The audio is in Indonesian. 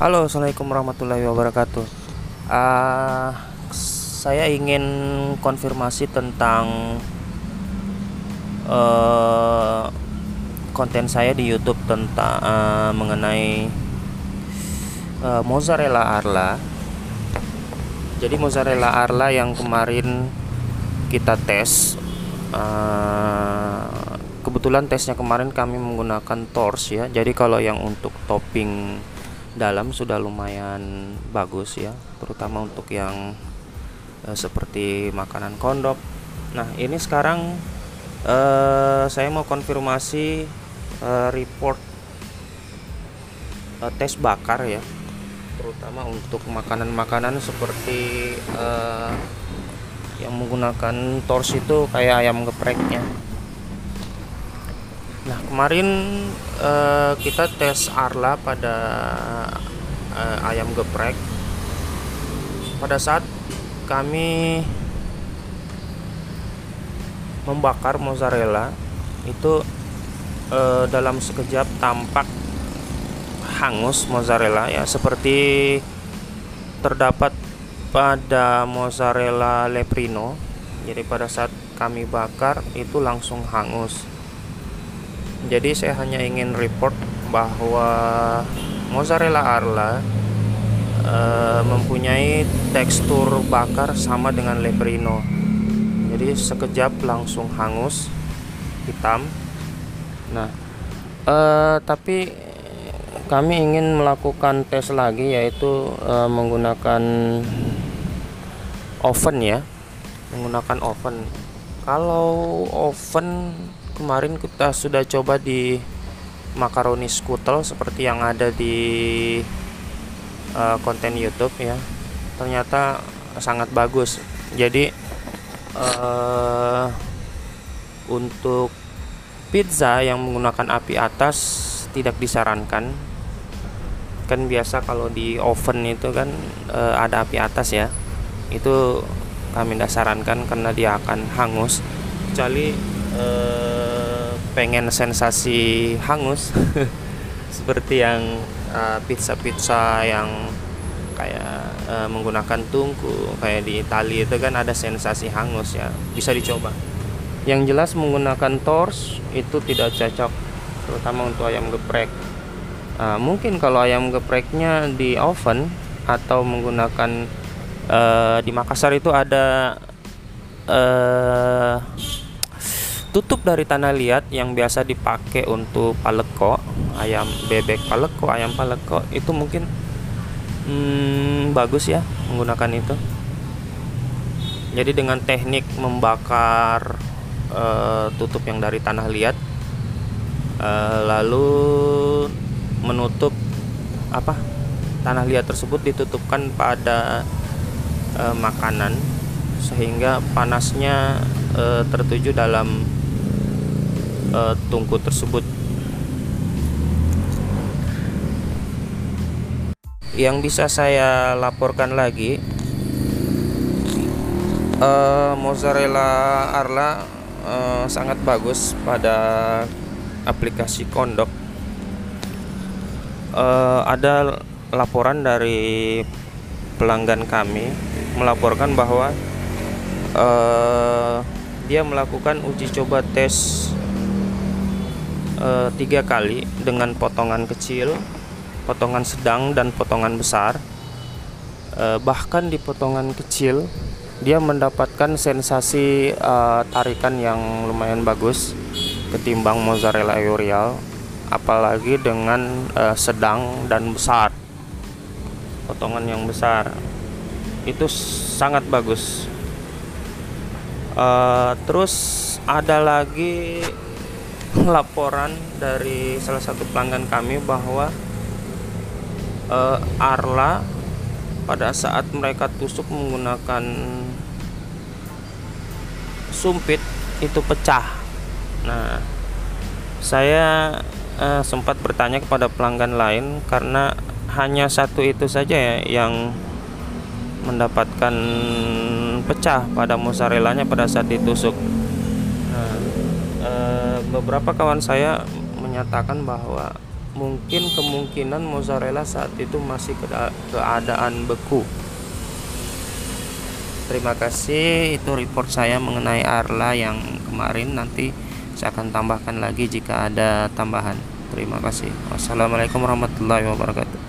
Halo, assalamualaikum warahmatullahi wabarakatuh. Uh, saya ingin konfirmasi tentang uh, konten saya di YouTube tentang uh, mengenai uh, mozzarella arla. Jadi mozzarella arla yang kemarin kita tes, uh, kebetulan tesnya kemarin kami menggunakan tors ya. Jadi kalau yang untuk topping dalam sudah lumayan bagus ya terutama untuk yang uh, seperti makanan kondok. Nah ini sekarang uh, saya mau konfirmasi uh, report uh, tes bakar ya terutama untuk makanan-makanan seperti uh, yang menggunakan tors itu kayak ayam gepreknya Nah kemarin uh, kita tes Arla pada uh, ayam geprek. Pada saat kami membakar mozzarella itu uh, dalam sekejap tampak hangus mozzarella ya seperti terdapat pada mozzarella leprino. Jadi pada saat kami bakar itu langsung hangus jadi saya hanya ingin report bahwa mozzarella arla e, mempunyai tekstur bakar sama dengan leprino. Jadi sekejap langsung hangus hitam. Nah e, tapi kami ingin melakukan tes lagi yaitu e, menggunakan oven ya. Menggunakan oven. Kalau oven kemarin kita sudah coba di makaroni skutel seperti yang ada di uh, konten YouTube ya. Ternyata sangat bagus. Jadi uh, untuk pizza yang menggunakan api atas tidak disarankan. Kan biasa kalau di oven itu kan uh, ada api atas ya. Itu kami tidak sarankan karena dia akan hangus. Kecuali uh, pengen sensasi hangus. Seperti yang uh, pizza-pizza yang kayak uh, menggunakan tungku kayak di Italia itu kan ada sensasi hangus ya. Bisa dicoba. Yang jelas menggunakan tors itu tidak cocok terutama untuk ayam geprek. Uh, mungkin kalau ayam gepreknya di oven atau menggunakan uh, di Makassar itu ada uh, tutup dari tanah liat yang biasa dipakai untuk paleko ayam bebek paleko ayam paleko itu mungkin hmm, bagus ya menggunakan itu. Jadi dengan teknik membakar uh, tutup yang dari tanah liat uh, lalu menutup apa tanah liat tersebut ditutupkan pada uh, makanan sehingga panasnya uh, tertuju dalam uh, tungku tersebut. Yang bisa saya laporkan lagi uh, mozzarella arla uh, sangat bagus pada aplikasi kondok. Uh, ada laporan dari pelanggan kami melaporkan bahwa uh, dia melakukan uji coba tes tiga kali dengan potongan kecil, potongan sedang dan potongan besar. Uh, bahkan di potongan kecil dia mendapatkan sensasi uh, tarikan yang lumayan bagus ketimbang mozzarella eurial, apalagi dengan uh, sedang dan besar. Potongan yang besar itu sangat bagus. Terus ada lagi laporan dari salah satu pelanggan kami bahwa uh, Arla pada saat mereka tusuk menggunakan sumpit itu pecah. Nah, saya uh, sempat bertanya kepada pelanggan lain karena hanya satu itu saja ya yang mendapatkan pecah pada mozzarellanya pada saat ditusuk beberapa kawan saya menyatakan bahwa mungkin kemungkinan mozzarella saat itu masih keadaan beku. Terima kasih itu report saya mengenai Arla yang kemarin. Nanti saya akan tambahkan lagi jika ada tambahan. Terima kasih. Wassalamualaikum warahmatullahi wabarakatuh